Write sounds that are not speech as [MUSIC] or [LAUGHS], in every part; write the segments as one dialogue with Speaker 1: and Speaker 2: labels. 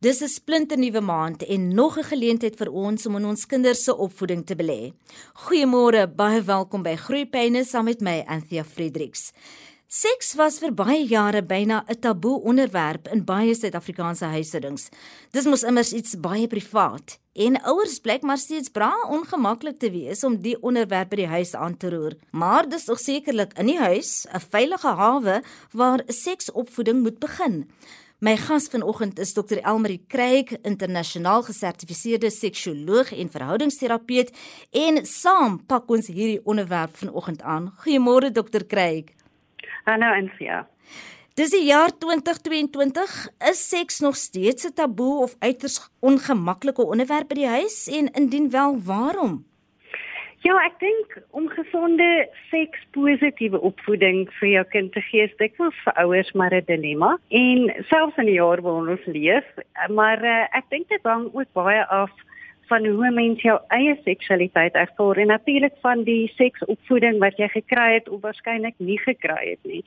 Speaker 1: Dis 'n splinternuwe maand en nog 'n geleentheid vir ons om in ons kinders se opvoeding te belê. Goeiemôre, baie welkom by Groeipyne saam met my Anthea Fredericks. Seks was vir baie jare byna 'n taboe onderwerp in baie Suid-Afrikaanse huishoudings. Dis mos immers iets baie privaat en ouers blyk maar steeds bra ongemaklik te wees om die onderwerp by die huis aan te roer. Maar dis ook sekerlik in die huis 'n veilige hawe waar seksopvoeding moet begin. My gas vanoggend is Dr Elmarie Kreig, internasionaal gesertifiseerde seksuoloog en verhoudingsterapeut en saam pak ons hierdie onderwerp vanoggend aan. Goeiemôre Dr Kreig.
Speaker 2: Hallo Ansia.
Speaker 1: Dis die jaar 2022. Is seks nog steeds 'n taboe of uiters ongemaklike onderwerp by die huis en indien wel, waarom?
Speaker 2: Ja, ek dink om gesonde sekspositiewe opvoeding vir jou kind te gee, is dit vir ouers maar 'n dilemma. En selfs in die jaar waarin ons leef, maar uh, ek dink dit hang ook baie af van hoe mens jou eie seksualiteit ervaar en natuurlik van die seksopvoeding wat jy gekry het of waarskynlik nie gekry het nie.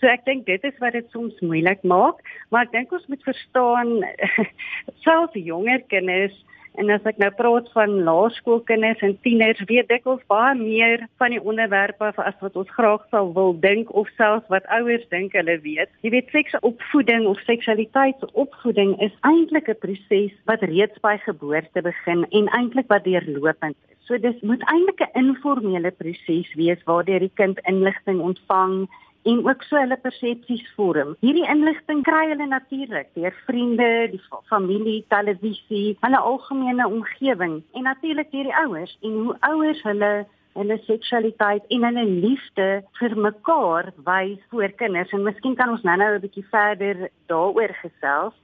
Speaker 2: So ek dink dit is wat dit soms moeilik maak, maar ek dink ons moet verstaan [LAUGHS] selfs jonger kinders En as ek nou praat van laerskoolkinders en tieners, weet ek ons baie meer van die onderwerpe as wat ons graag sou wil dink of selfs wat ouers dink hulle weet. Jy weet seksopvoeding of seksualiteitsopvoeding is eintlik 'n proses wat reeds by geboorte begin en eintlik wat deurlopend is. So dis moet eintlik 'n informele proses wees waardeur die kind inligting ontvang en ook so hulle persepsies vorm. Hierdie inligting kry hulle natuurlik deur vriende, die familie, televisie, hulle algemene omgewing en natuurlik deur die ouers en hoe ouers hulle hulle seksualiteit en hulle liefde vir mekaar wys voor kinders en miskien kan ons nou-nou 'n bietjie verder daaroor gesels.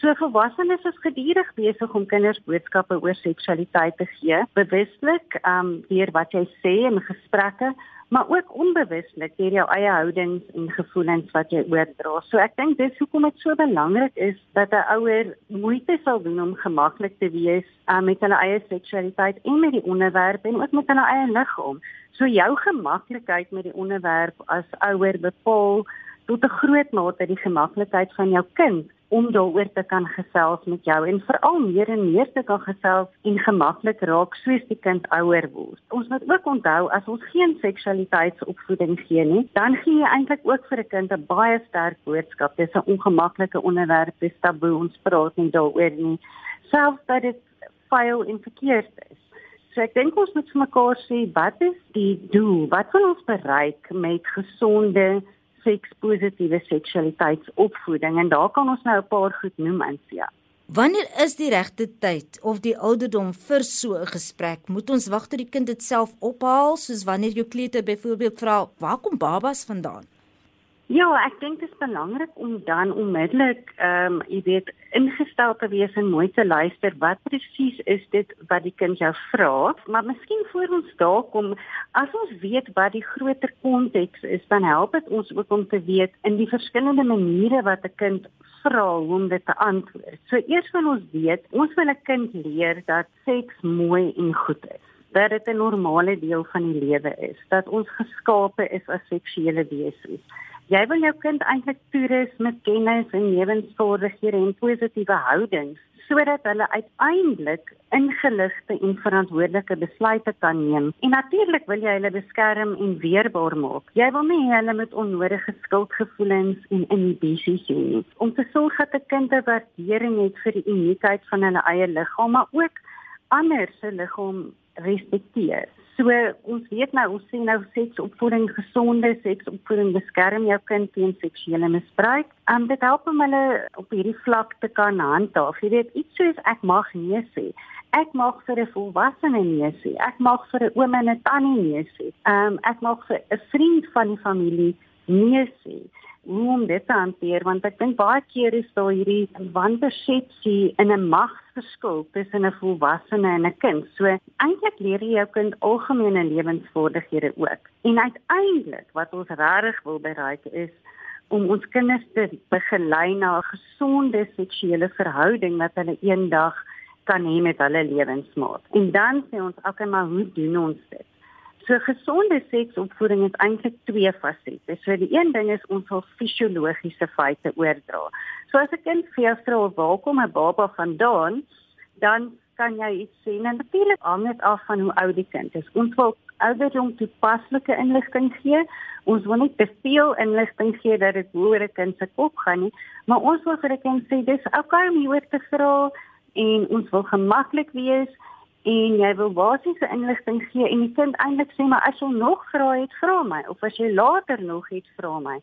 Speaker 2: So volwassenes is gedurig besig om kinders boodskappe oor seksualiteit te gee, bewuslik, ehm um, deur wat jy sê in gesprekke, maar ook onbewuslik deur jou eie houdings en gevoelens wat jy oordra. So ek dink dis hoekom dit so belangrik is dat 'n ouer moeite sal doen om gemaklik te wees um, met hulle eie seksualiteit en met die onderwerp en ook met hulle eie liggaam. So jou gemaklikheid met die onderwerp as ouer bepaal tot 'n groot mate die gemaklikheid van jou kind om daaroor te kan gesels met jou en veral meer en meer te kan gesels en gemaklik raak soos die kind ouer word. Ons moet ook onthou as ons geen seksualiteitsopvoeding gee nie, dan gee jy eintlik ook vir 'n kind 'n baie sterk boodskap. Dis 'n ongemaklike onderwerp, dis taboe, ons praat nie daaroor nie. Selfs dat dit vuil en verkeerd is. So ek dink ons moet vir mekaar sê wat is die doel? Wat wil ons bereik met gesonde sekspositiewe seksualiteitsopvoeding en daar kan ons nou 'n paar goed noem Ansia.
Speaker 1: Wanneer is die regte tyd of die ouderdom vir so 'n gesprek? Moet ons wag tot die kind dit self ophaal soos wanneer jou kleuter byvoorbeeld vra waar kom babas vandaan?
Speaker 2: Ja, ek dink dit is belangrik om dan onmiddellik ehm um, jy weet ingestel te wees en mooi te luister wat presies is dit wat die kind jou vra. Maar miskien voor ons daar kom, as ons weet wat die groter konteks is, dan help dit ons ook om te weet in die verskillende maniere wat 'n kind vra om dit te antwoord. So eers wil ons weet, ons wil 'n kind leer dat seks mooi en goed is dat dit 'n normale deel van die lewe is, dat ons geskape is as seksuele wesens jy wil jou kind eintlik toerus met kennis en lewensvaardighede en positiewe houdings sodat hulle uiteindelik ingeligte en verantwoordelike besluite kan neem. En natuurlik wil jy hulle beskerm en weerbaar maak. Jy wil nie hulle met onnodige skuldgevoelens en inhibisies hê nie. Om te sorg dat 'n kind 'n waardering het vir die uniekheid van hulle eie liggaam, maar ook ander se liggaam respekteer. So ons weet nou ons sien nou seksopvoeding gesonde seksopvoeding beskerm jou kind teen seksuele misbruik. En dit help om hulle op hierdie vlak te kan handhaaf. Jy weet iets soos ek mag nee sê. Ek mag vir 'n volwassene nee sê. Ek mag vir 'n oom en 'n tannie nee sê. Ehm um, ek mag vir 'n vriend van die familie nee sê hoe om dit te hanteer want ek dink baie keer is daar hierdie wanpersepsie in 'n magsverskil tussen 'n volwassene en 'n kind. So eintlik leer jy jou kind algemene lewensvaardighede ook. En uiteindelik wat ons regtig wil bereik is om ons kinders te begelei na 'n gesonde seksuele verhouding wat hulle eendag kan hê met hulle lewensmaat. En dan sê ons, "Oké, maar hoe doen ons dit?" So gesonde seksopvoeding is eintlik twee fasette. So die een ding is ons wil fisiologiese feite oordra. So as 'n kind jou vra waar kom 'n baba vandaan, dan kan jy iets sê. En natuurlik hang dit af van hoe oud die kind is. Ons wil ouderdom toepaslike inligting gee. Ons wil nie te veel inligting gee dat dit oor 'n kind se kop gaan nie, maar ons wil vir 'n kind sê dis okay om hieroor te vra en ons wil gemaklik wees en jy wil basiese inligting gee en die kind eintlik sê maar as jy nog vra het, vra my of as jy later nog het, vra my.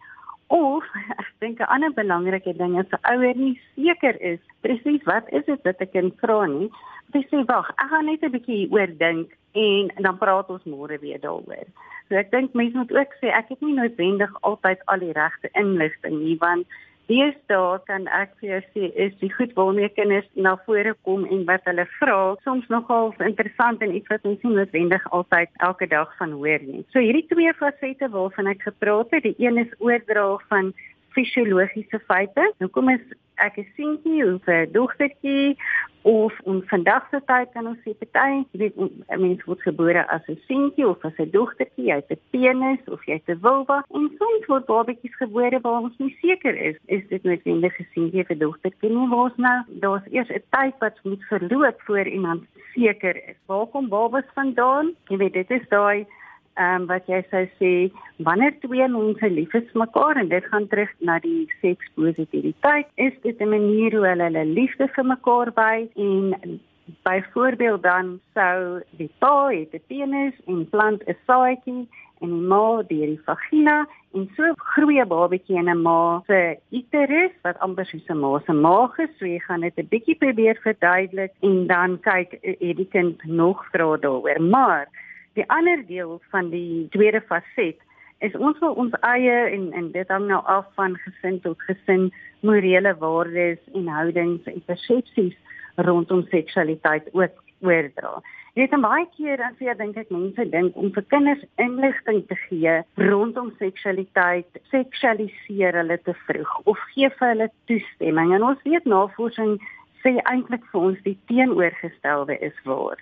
Speaker 2: Of [LAUGHS] ek dink 'n ander belangrike ding is 'n ouer nie seker is presies wat is dit wat ek kan vra nie. Jy sê wag, ek gaan net 'n bietjie oor dink en dan praat ons môre weer daaroor. So ek dink mense moet ook sê ek het nie noodwendig altyd al die regte inligting nie want Deesdae kan ek vir jou sê is die goed waarmee kinders na vore kom en wat hulle vra soms nogal interessant en iets wat ons nie noodwendig altyd elke dag van hoor nie. So hierdie twee fasette waarvan ek gepraat het, die een is oordra van fisiologiese feite. Hoekom is ek 'n seentjie of 'n dogtertjie of ons vandag se tyd kan ons sê party, jy weet 'n mens word gebore as 'n seentjie of as 'n dogtertjie, jy het 'n penis of jy het 'n vulva en soms word babatjies gebore waar ons nie seker is is dit noodwendig 'n seentjie of 'n dogtertjie nie, ons nou daar's eers 'n tyd wat moet verloop voor iemand seker is. Waar kom babas vandaan? Jy weet dit is daai ehm um, wat jy sou sê wanneer twee mense lief is vir mekaar en dit gaan terug na die sekspositiwiteit is dit 'n manier hoe hulle hulle liefde vir mekaar wys en byvoorbeeld dan sou die pa het 'n penis en plant 'n saadjie en die ma deur die vagina en so groei 'n babatjie in 'n ma se uterus wat amper soos 'n ma se maag is. So jy gaan dit 'n bietjie probeer verduidelik en dan kyk het die kind nog vra daaroor. Maar Die ander deel van die tweede faset is ons wil ons eie en en dit hang nou af van gesin tot gesin morele waardes en houdings en persepsies rondom seksualiteit ook oordra. Jy weet baie keer dan sê dink ek mense dink om vir kinders inligting te gee rondom seksualiteit, seksualiseer hulle te vroeg of gee vir hulle toestemming. En ons weet navorsing sê eintlik vir ons die teenoorgestelde is waar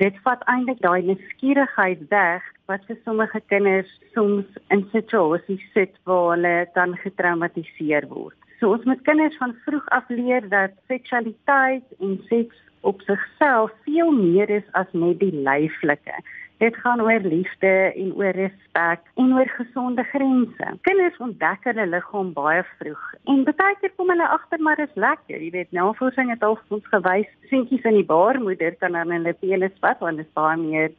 Speaker 2: dit vat eintlik daai nuuskierigheid weg wat vir sommige kinders soms in situasies sit waar hulle dan getraumatiseer word. So ons moet kinders van vroeg af leer dat seksualiteit en seks op sigself veel meer is as net die lyflike. Dit gaan oor liefde en oor respek en oor gesonde grense. Kinders ontdek hulle liggaam baie vroeg en baie keer kom hulle agter maar is lekker. Jy weet, navorsing het al ons gewys, seentjies in die baarmoeder kan dan hulle penis vat want dit is baie meer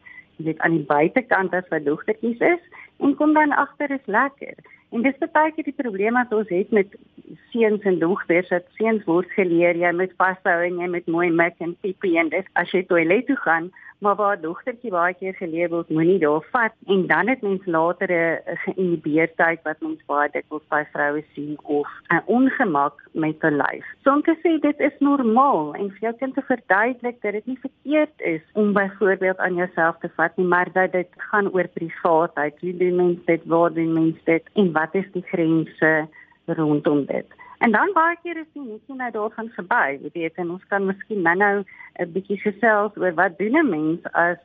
Speaker 2: weet aan die buitekant as wat dogtertjies is en kom dan agter is lekker. En dis baie keer die probleem wat ons het met seuns en dogters. Dat seuns word geleer jy moet vashou en jy moet mooi mik en piepie en dis as jy toilet toe gaan, maar waar dogtertjie baie keer geleer word moenie daar vat en dan het mens later 'n geïnhibeerdheid wat ons baie dikwels by vroue sien of 'n ongemak met hulle lyf. So om te sê dit is normaal en vir jou kind te verduidelik dat dit nie verkeerd is om byvoorbeeld aan jouself te vat nie, maar dat dit gaan oor privaatheid. Hoe doen mense dit? Waar doen mense dit? En wat is die grense rondom dit? En dan baie keer is die netjie nou daarvan verby. Jy weet, en ons kan miskien nou 'n bietjie gesels oor wat doen 'n mens as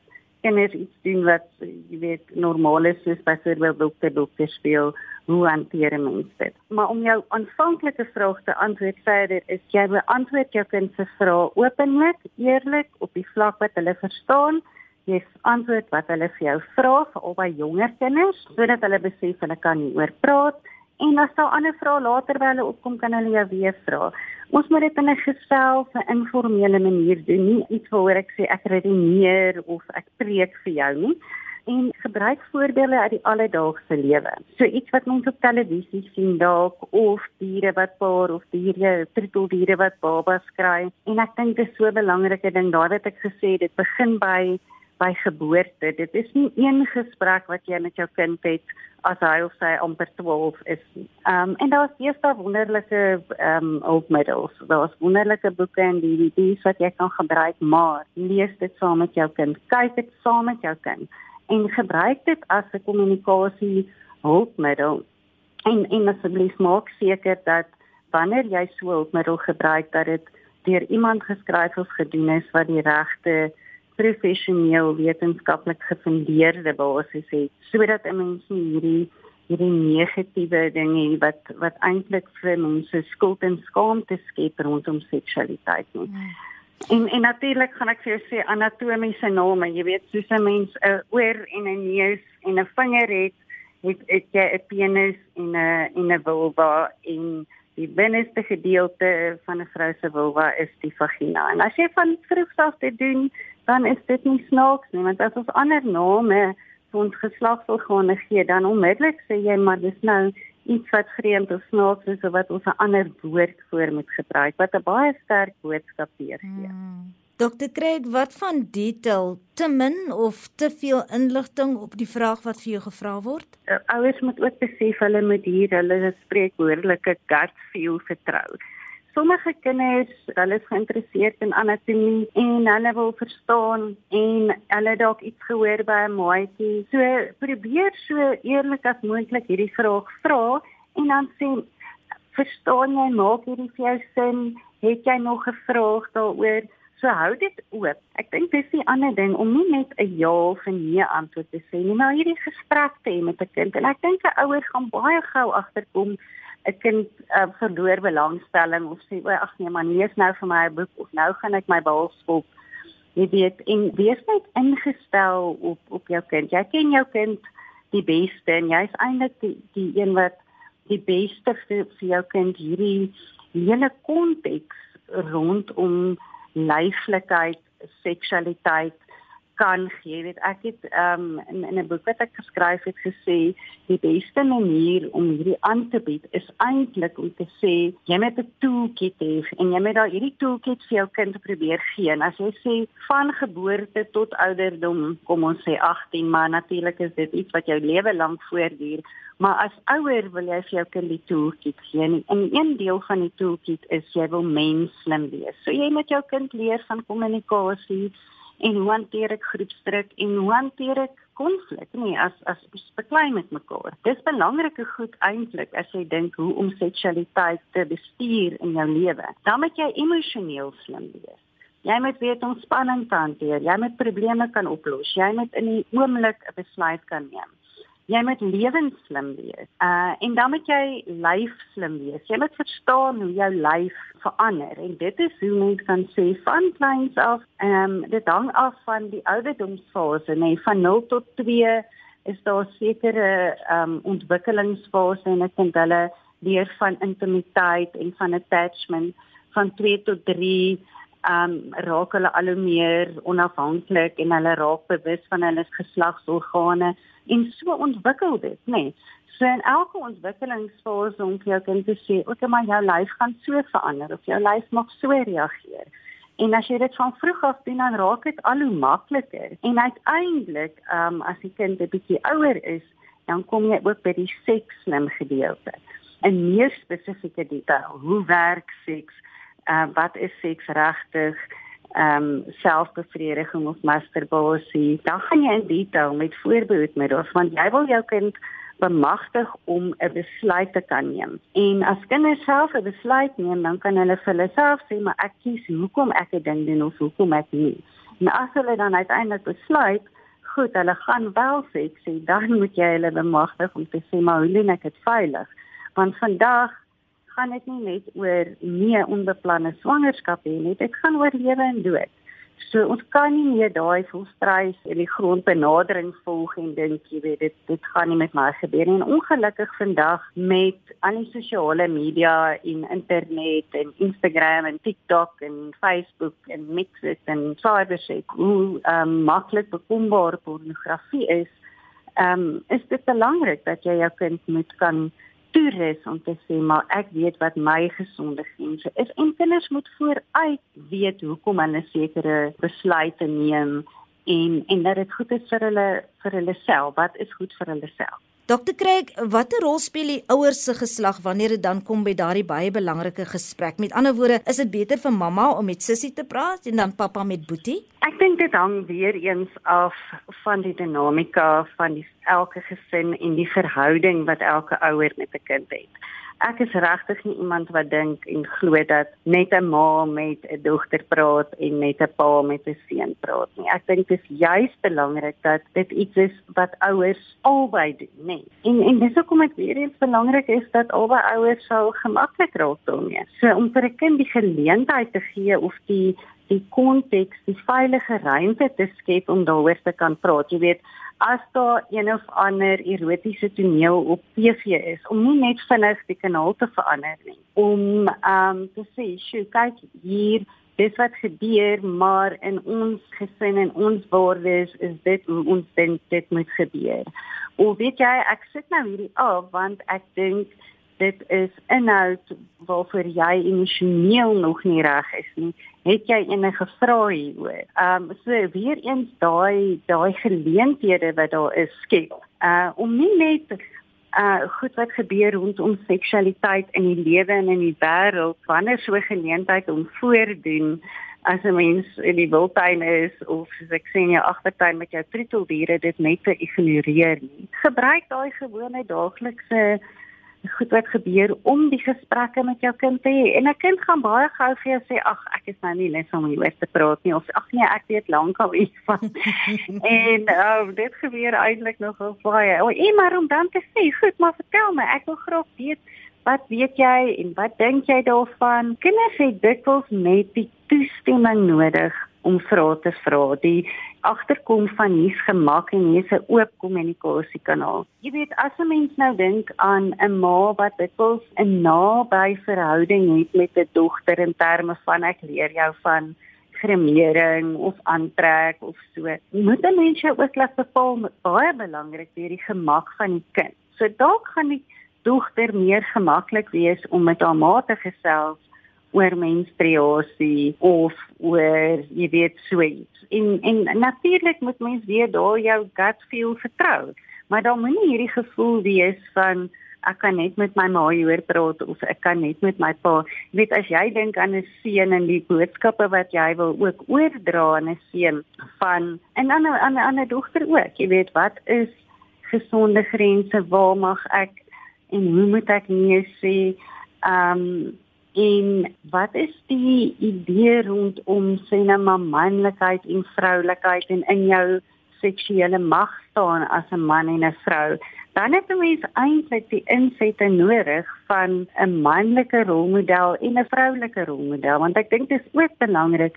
Speaker 2: kinders iets doen wat jy weet normaal is, soos byvoorbeeld dokter dokter speel, hoe hanteer 'n mens dit? Maar om jou aanvanklike vraag te antwoord verder is jy beantwoord jou kind se vrae openlik, eerlik op die vlak wat hulle verstaan. Jy antwoord wat hulle vir jou vra, veral by jonger kinders, sodat hulle besef hulle kan nie oor praat en as daar ander vrae later by hulle opkom kan hulle jou weer vra. Ons moet dit in 'n gesels, 'n informele manier doen, nie iets waaroor ek sê ek redeneer of ek preek vir jou nie en gebruik voorbeelde uit die alledaagse lewe. So iets wat ons op televisie sien dalk of diere wat paar of diere, troeteldiere wat babas kry. En ek dink dit is so 'n belangrike ding daar wat ek gesê het, dit begin by by geboorte. Dit is nie een gesprek wat jy met jou kind het as hy of sy amper 12 is. Ehm um, en daar's baie wonderlike ehm um, hulpmiddels. Daar's wonderlike boeke en DVD's wat jy kan gebruik, maar lees dit saam met jou kind. Kyk dit saam met jou kind en gebruik dit as 'n kommunikasie hulpmiddel. En en asseblief maak seker dat wanneer jy so 'n hulpmiddel gebruik dat dit deur iemand geskryf of gedoen is wat die regte professioneel wetenskaplik gefundeerde basis het sodat 'n mens nie hierdie hierdie negatiewe dinge wat wat eintlik vir mense skuld en skaamte skep rondom seksualiteit nie. Mm. En en natuurlik gaan ek vir jou sê anatomiese name, jy weet soos 'n mens 'n oor en 'n neus en 'n vinger het, het het jy 'n penis en 'n en 'n vulva en die binneste gedeelte van 'n vrou se vulva is die vagina. En as jy van vroegs af dit doen, dan is dit nie snaaks nie, want as ons ander name vir ons geslagsorgane gee, dan onmiddellik sê jy maar dis nou iets wat vreemd of snaaks is of wat ons 'n ander woord voor moet gebruik wat 'n baie sterk boodskap weergee. Hmm.
Speaker 1: Dr. Craig, wat van detail te min of te veel inligting op die vraag wat vir jou gevra word?
Speaker 2: Uh, ouers moet ook besef hulle moet hier hulle spreekwoordelike gut feel vertrou. Sommige kinders, hulle is geïnteresseerd in anatomie en hulle wil verstaan en hulle dalk iets gehoor by 'n maatjie. So probeer so eerlik as moontlik hierdie vraag vra en dan sê verstaan jy maak hierdie vir jou sin? Het jy nog 'n vraag daaroor? So hou dit oop. Ek dink dis die ander ding om nie net 'n ja of 'n nee antwoord te sê nie, maar hierdie gesprek te hê met 'n kind. En ek dink 'n ouer gaan baie gou agterkom 'n kind uh, verloor belangstelling. Of sê o ag nee man lees nou vir my 'n boek of nou gaan ek my bal skop jy weet en wees net ingestel op op jou kind. Jy ken jou kind die beste en jy's eintlik die die een wat die beste vir, vir jou kind hierdie hele konteks rondom leiflikheid seksualiteit kan gee. Weet ek het um, in in 'n boek wat ek geskryf het gesê die beste manier om hierdie aan te bied is eintlik om te sê jy moet 'n toolkit hê en jy moet daai hierdie toolkit vir jou kind probeer gee. En as jy sê van geboorte tot ouderdom, kom ons sê 18, maar natuurlik is dit iets wat jou lewe lank voortduur. Maar as ouer wil jy vir jou kind die toolkit gee. En een deel van die toolkit is jy wil menslim wees. So jy moet jou kind leer van kommunikasie en hoe hanteer ek groepsdruk en hoe hanteer ek konflik nie as as ons beklei met mekaar. Dis belangrike goed eintlik as jy dink hoe om seksualiteit te bestuur in jou lewe. Dan moet jy emosioneel slim wees. Jy moet weet om spanning te hanteer, jy moet probleme kan oplos, jy moet in die oomblik 'n besluit kan neem jy moet lewensslim wees. Uh en dan moet jy lyfslim wees. Jy moet verstaan hoe jou lyf verander en dit is hoe mens kan sê van kleins af, ehm um, dit hang af van die ouderdomsfase, nee, van 0 tot 2 is daar sekere ehm um, ontwikkelingsfase en ek dink hulle leer van intimiteit en van attachment van 2 tot 3 um raak hulle al hoe meer onafhanklik en hulle raak bewus van hulle geslagsorgane en so ontwikkel dit, nê. Nee. So in elke ontwikkelingsfase om vir jou kind te sê, "Oké, maar jou lyf gaan so verander of jou lyf mag so reageer." En as jy dit van vroeg af doen, dan raak dit al hoe makliker. En uiteindelik, um as die kind 'n bietjie ouer is, dan kom jy ook by die seksslim gedeelte. In meer spesifieke detail, hoe werk seks? Uh wat is seks regtig? ehm um, selfbevrediging of masturbasie, dan gaan jy in detail met voorbehoedmiddels want jy wil jou kind bemagtig om 'n besluit te kan neem. En as kinders self 'n besluit neem, dan kan hulle vir hulle self sê maar ek kies hoekom ek 'n ding doen of hoekom ek nie. En as hulle dan uiteindelik besluit, goed, hulle gaan wel seks sê, dan moet jy hulle bemagtig om te sê maar hoe doen ek dit veilig? Want vandag gaan dit nie net oor nie onbeplanne swangerskap hê nie, dit gaan oor lewe en dood. So ons kan nie meer daai volstrys in die grond benadering volg en dink jy weet dit dit gaan nie met my gebeur nie. En ongelukkig vandag met al die sosiale media en internet en Instagram en TikTok en Facebook en mixes en cybersex hoe um, maklik bekombaar pornografie is, um, is dit belangrik dat jy jou kind moet kan toerus om te sê maar ek weet wat my gesonde grense is. En kinders moet vooruit weet hoekom hulle sekere besluite neem en en dat dit goed is vir hulle vir hulle self. Wat is goed vir hulle self
Speaker 1: Dokter Craig, watter rol speel die ouers se geslag wanneer dit dan kom by daardie baie belangrike gesprek? Met ander woorde, is dit beter vir mamma om met sussie te praat en dan pappa met boetie?
Speaker 2: Ek dink dit hang weer eens af van die dinamika van die elke gesin en die verhouding wat elke ouer met 'n kind het. Ek is regtig nie iemand wat dink en glo dat net 'n ma met 'n dogter praat en net 'n pa met 'n seun praat nie. Ek dink dit is juis belangrik dat dit iets is wat ouers albei doen, nê. En en dis hoekom dit weer eens belangrik is dat albei ouers sou gemaklik raak daarmee. So om vir 'n kind die geleentheid te gee of die die konteks, die veilige ruimte te skep om daaroor te kan praat. Jy weet, as daar een of ander erotiese toneel op TV is om nie net vinnig die kanaal te verander nie om um te sê, "Sjoe, kyk hier, dis wat gebeur, maar in ons gesin en ons waardes is dit hoe ons dink dit moet gebeur." Of weet jy, ek sit nou hierdie af want ek dink dit is inhoud waarvoor jy emosioneel nog nie reg is nie. Het jy enige vrae hieroor? Ehm um, so weer eens daai daai geleenthede wat daar is skep. Uh om nie net uh goed wat gebeur rondom seksualiteit in die lewe en in die wêreld wanneer so 'n geleentheid om voordoen as 'n mens in die wildtuin is of soos ek sê in jou agtertuin met jou troeteldiere dit net te ignoreer nie. Gebruik daai gewone daaglikse goed wat gebeur om die gesprekke met jou kind te hê. En 'n kind gaan baie gou vir jou sê, "Ag, ek is nou nie lus om hieroor te praat nie." Of, "Ag nee, ek weet lankal iets van." [LAUGHS] en uh, dit gebeur eintlik nogal baie. O, en maar om dan te sê, "Goed, maar vertel my, ek wil graag weet wat weet jy en wat dink jy daarvan?" Kinders het dikwels net die toestemming nodig om vrae te vra. Die agterkom van hier's gemak en hier's 'n oop kommunikasiekanaal. Jy weet as 'n mens nou dink aan 'n ma wat dikwels 'n naby verhouding het met 'n dogter in terme van ek leer jou van gremering of aantrek of so. Moet 'n mens jou ook laat bepaal baie belangrik weer die gemak van die kind. So dalk gaan die dogter meer gemaklik wees om met haar ma te gesels oor menstruasie of oor jy weet so iets. En en natuurlik moet mens weer daar jou gut feel vertrou. Maar dan moenie hierdie gevoel wees van ek kan net met my ma hieroor praat of ek kan net met my pa. Jy weet as jy dink aan 'n seun en die boodskappe wat jy wil ook oordra aan 'n seun van en aan 'n aan 'n ander dogter ook. Jy weet wat is gesonde grense? Waar mag ek en hoe moet ek nee sê? Ehm um, En wat is die idee rondom sê nou maar manlikheid en vroulikheid en in jou seksuele mag staan as 'n man en 'n vrou? Dan het mens eintlik die insette nodig van 'n manlike rolmodel en 'n vroulike rolmodel. Want ek dink dit is ook belangrik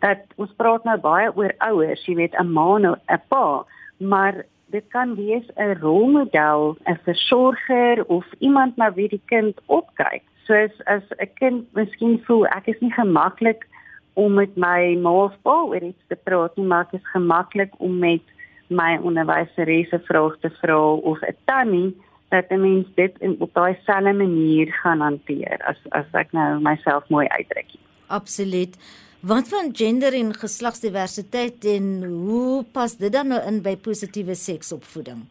Speaker 2: dat ons praat nou baie oor ouers, jy weet 'n ma en 'n pa, maar dit kan wees 'n rolmodel, 'n versorger of iemand na wie die kind opkyk soos as 'n kind miskien voel ek is nie gemaklik om met my ma of pa oor iets te praat nie, maar ek is gemaklik om met my onderwyseres 'n vraag te vra of 'n tannie dat 'n mens dit in op daai selfde manier gaan hanteer as as ek nou myself mooi uitdruk.
Speaker 1: Absoluut. Wat van gender en geslagsdiversiteit en hoe pas dit dan nou in by positiewe seksopvoeding?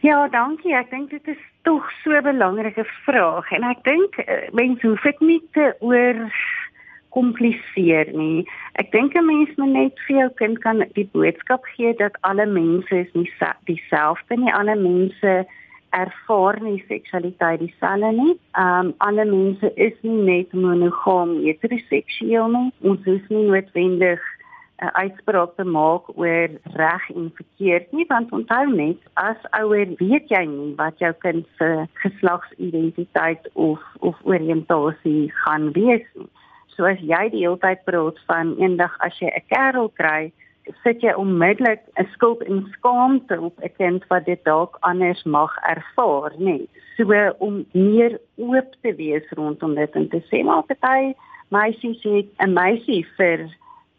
Speaker 2: Ja, dankie. Ek dink dit is tog so 'n belangrike vraag en ek dink eh, mense hoef dit nie te oor kompliseer nie. Ek dink 'n mens moet net vir jou kind kan die boodskap gee dat alle mense is nie dieselfde nie. Alle mense ervaar nie seksualiteit dieselfde nie. Um alle mense is nie net monogam heteroseksueel nie. Ons hoef nie noodwendig 'n uitspraak te maak oor reg en verkeerd nie want onthou net as ouer weet jy nie wat jou kind se geslagsidentiteit of of oriëntasie gaan wees nie. So as jy die hele tyd praat van eendag as jy 'n kerel kry, sit jy onmiddellik 'n skuld en skaamte op 'n kind wat dit dalk anders mag ervaar, nê. So om meer oop te wees rondom dit en te sê maar party meisies het 'n meisie vir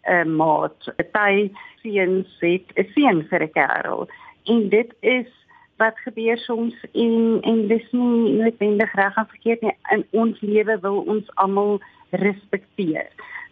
Speaker 2: 'n maat. Party seuns het 'n seun vir 'n kerel. En dit is wat gebeur soms en en dis nie noodwendig reg of verkeerd nie. In ons lewe wil ons almal respekteer.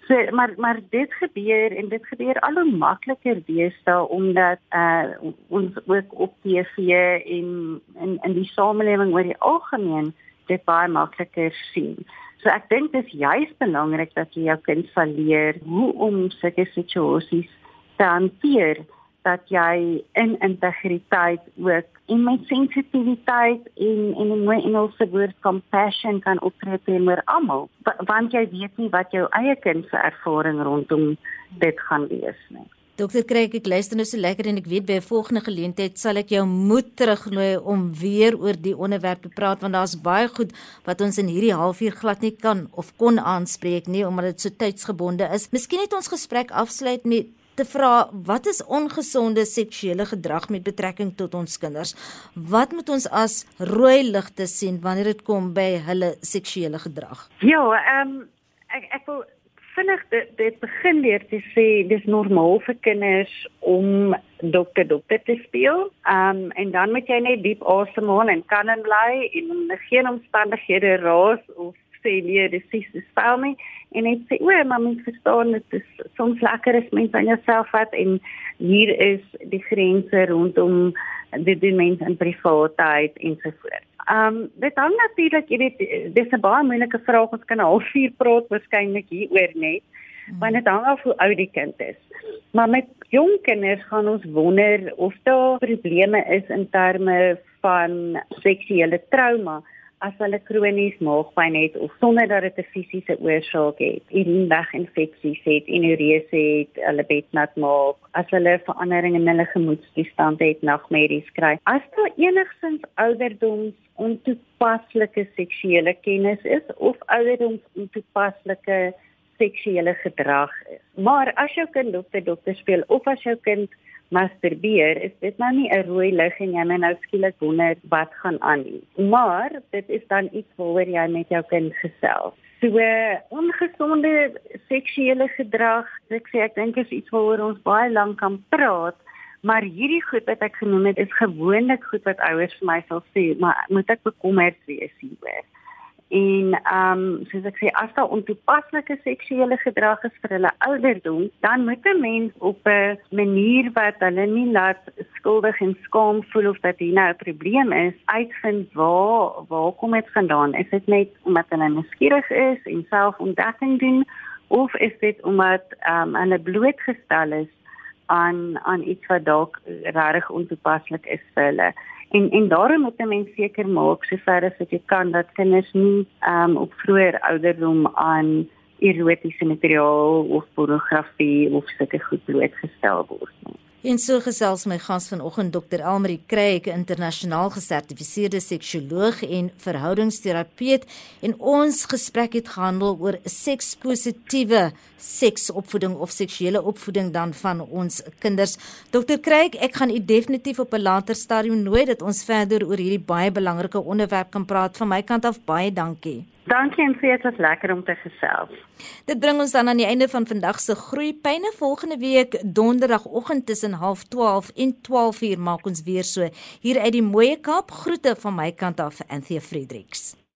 Speaker 2: So maar maar dit gebeur en dit gebeur al hoe makliker deesdae omdat uh ons ook op TV en in in die samelewing oor die algemeen dit baie makliker sien. So ek dink dit is juis belangrik dat jy jou kind sal leer hoe om sulke situasies te hanteer dat jy in integriteit ook en met sensitiwiteit en en 'n mooi Engelse woord compassion kan optree teenoor almal want jy weet nie wat jou eie kind se ervaring rondom dit gaan wees nie.
Speaker 1: Dokter Kreek, ek luister nou so lekker en ek weet by 'n volgende geleentheid sal ek jou moed terugnooi om weer oor die onderwerp te praat want daar's baie goed wat ons in hierdie halfuur glad nie kan of kon aanspreek nie omdat dit so tydsgebonde is. Miskien het ons gesprek afsluit met te vra wat is ongesonde seksuele gedrag met betrekking tot ons kinders? Wat moet ons as rooi ligte sien wanneer dit kom by hulle seksuele gedrag?
Speaker 2: Ja, ehm um, ek ek wil vinnig dit, dit begin leer te sê dis normaal vir kinders om dokter dokter te speel. Ehm um, en dan moet jy net diep asemhaal en kan en bly en geen omstandighede raas of sê nee, dis dis spel nie en net sê o, maar mens verstaan dit is soms lekker as mens aan jouself vat en hier is die grense rondom dit doen mens in privaatheid en so voort. Ehm um, dit hang natuurlik, jy weet, dis 'n baie moeilike vraag, ons kan 'n halfuur praat waarskynlik hieroor net, hmm. want dit hang af hoe oud die kind is. Maar met jong kinders gaan ons wonder of daar probleme is in terme van seksuele trauma as hulle kronies maagpyn het of sonder dat dit 'n fisiese oorsaak het, urineweginfeksies het, inureese het, hulle bed nat maak, as hulle veranderinge in hulle gemoedstoestand het, nagmerries kry. As daar enigstens ouderdoms ontoepaslike seksuele kennis is of ouderdoms ontoepaslike seksuele gedrag is. Maar as jou kind dokter dokter speel of as jou kind masturbeer, is dit nou nie 'n rooi lig en jy moet nou skielik wonder wat gaan aan nie. Maar dit is dan iets waaroor jy met jou kind gesels. So ongesonde seksuele gedrag, ek sê ek dink is iets waaroor ons baie lank kan praat. Maar hierdie goed wat ek genoem het is gewoonlik goed wat ouers vir my sal sê, maar moet ek bekommerd wees hieroor? En ehm um, soos ek sê as daar ontoepaslike seksuele gedrag is vir hulle ouderdom dan moet 'n mens op 'n manier wat hulle nie laat skuldig en skaam voel of dat hier nou 'n probleem is uitvind waar waar kom dit vandaan? Is dit net omdat hulle nuuskierig is en selfontdekking doen of is dit omdat ehm um, hulle blootgestel is aan aan iets wat dalk regtig ontoepaslik is vir hulle En en daarom moet 'n mens seker maak sover as wat jy kan dat kinders nie ehm um, op vroeër ouderdom aan erotiese materiaal of pornografie of sulke goed blootgestel word.
Speaker 1: En so gesels my gas vanoggend Dr. Elmarie Kreek, 'n internasionaal gesertifiseerde seksioloog en verhoudingsterapeut en ons gesprek het gehandel oor sekspositiewe seksopvoeding of seksuele opvoeding dan van ons kinders. Dr. Kreek, ek gaan u definitief op 'n later stadium nooi dat ons verder oor hierdie baie belangrike onderwerp kan praat. Van my kant af baie dankie.
Speaker 2: Dankie en vir dit was lekker om te gesels.
Speaker 1: Dit bring ons dan aan die einde van vandag se groeipyne. Volgende week donderdagoggend tussen 0.30 en 12:00 maak ons weer so hier uit die mooie Kaap. Groete van my kant af, Anthea Fredericks.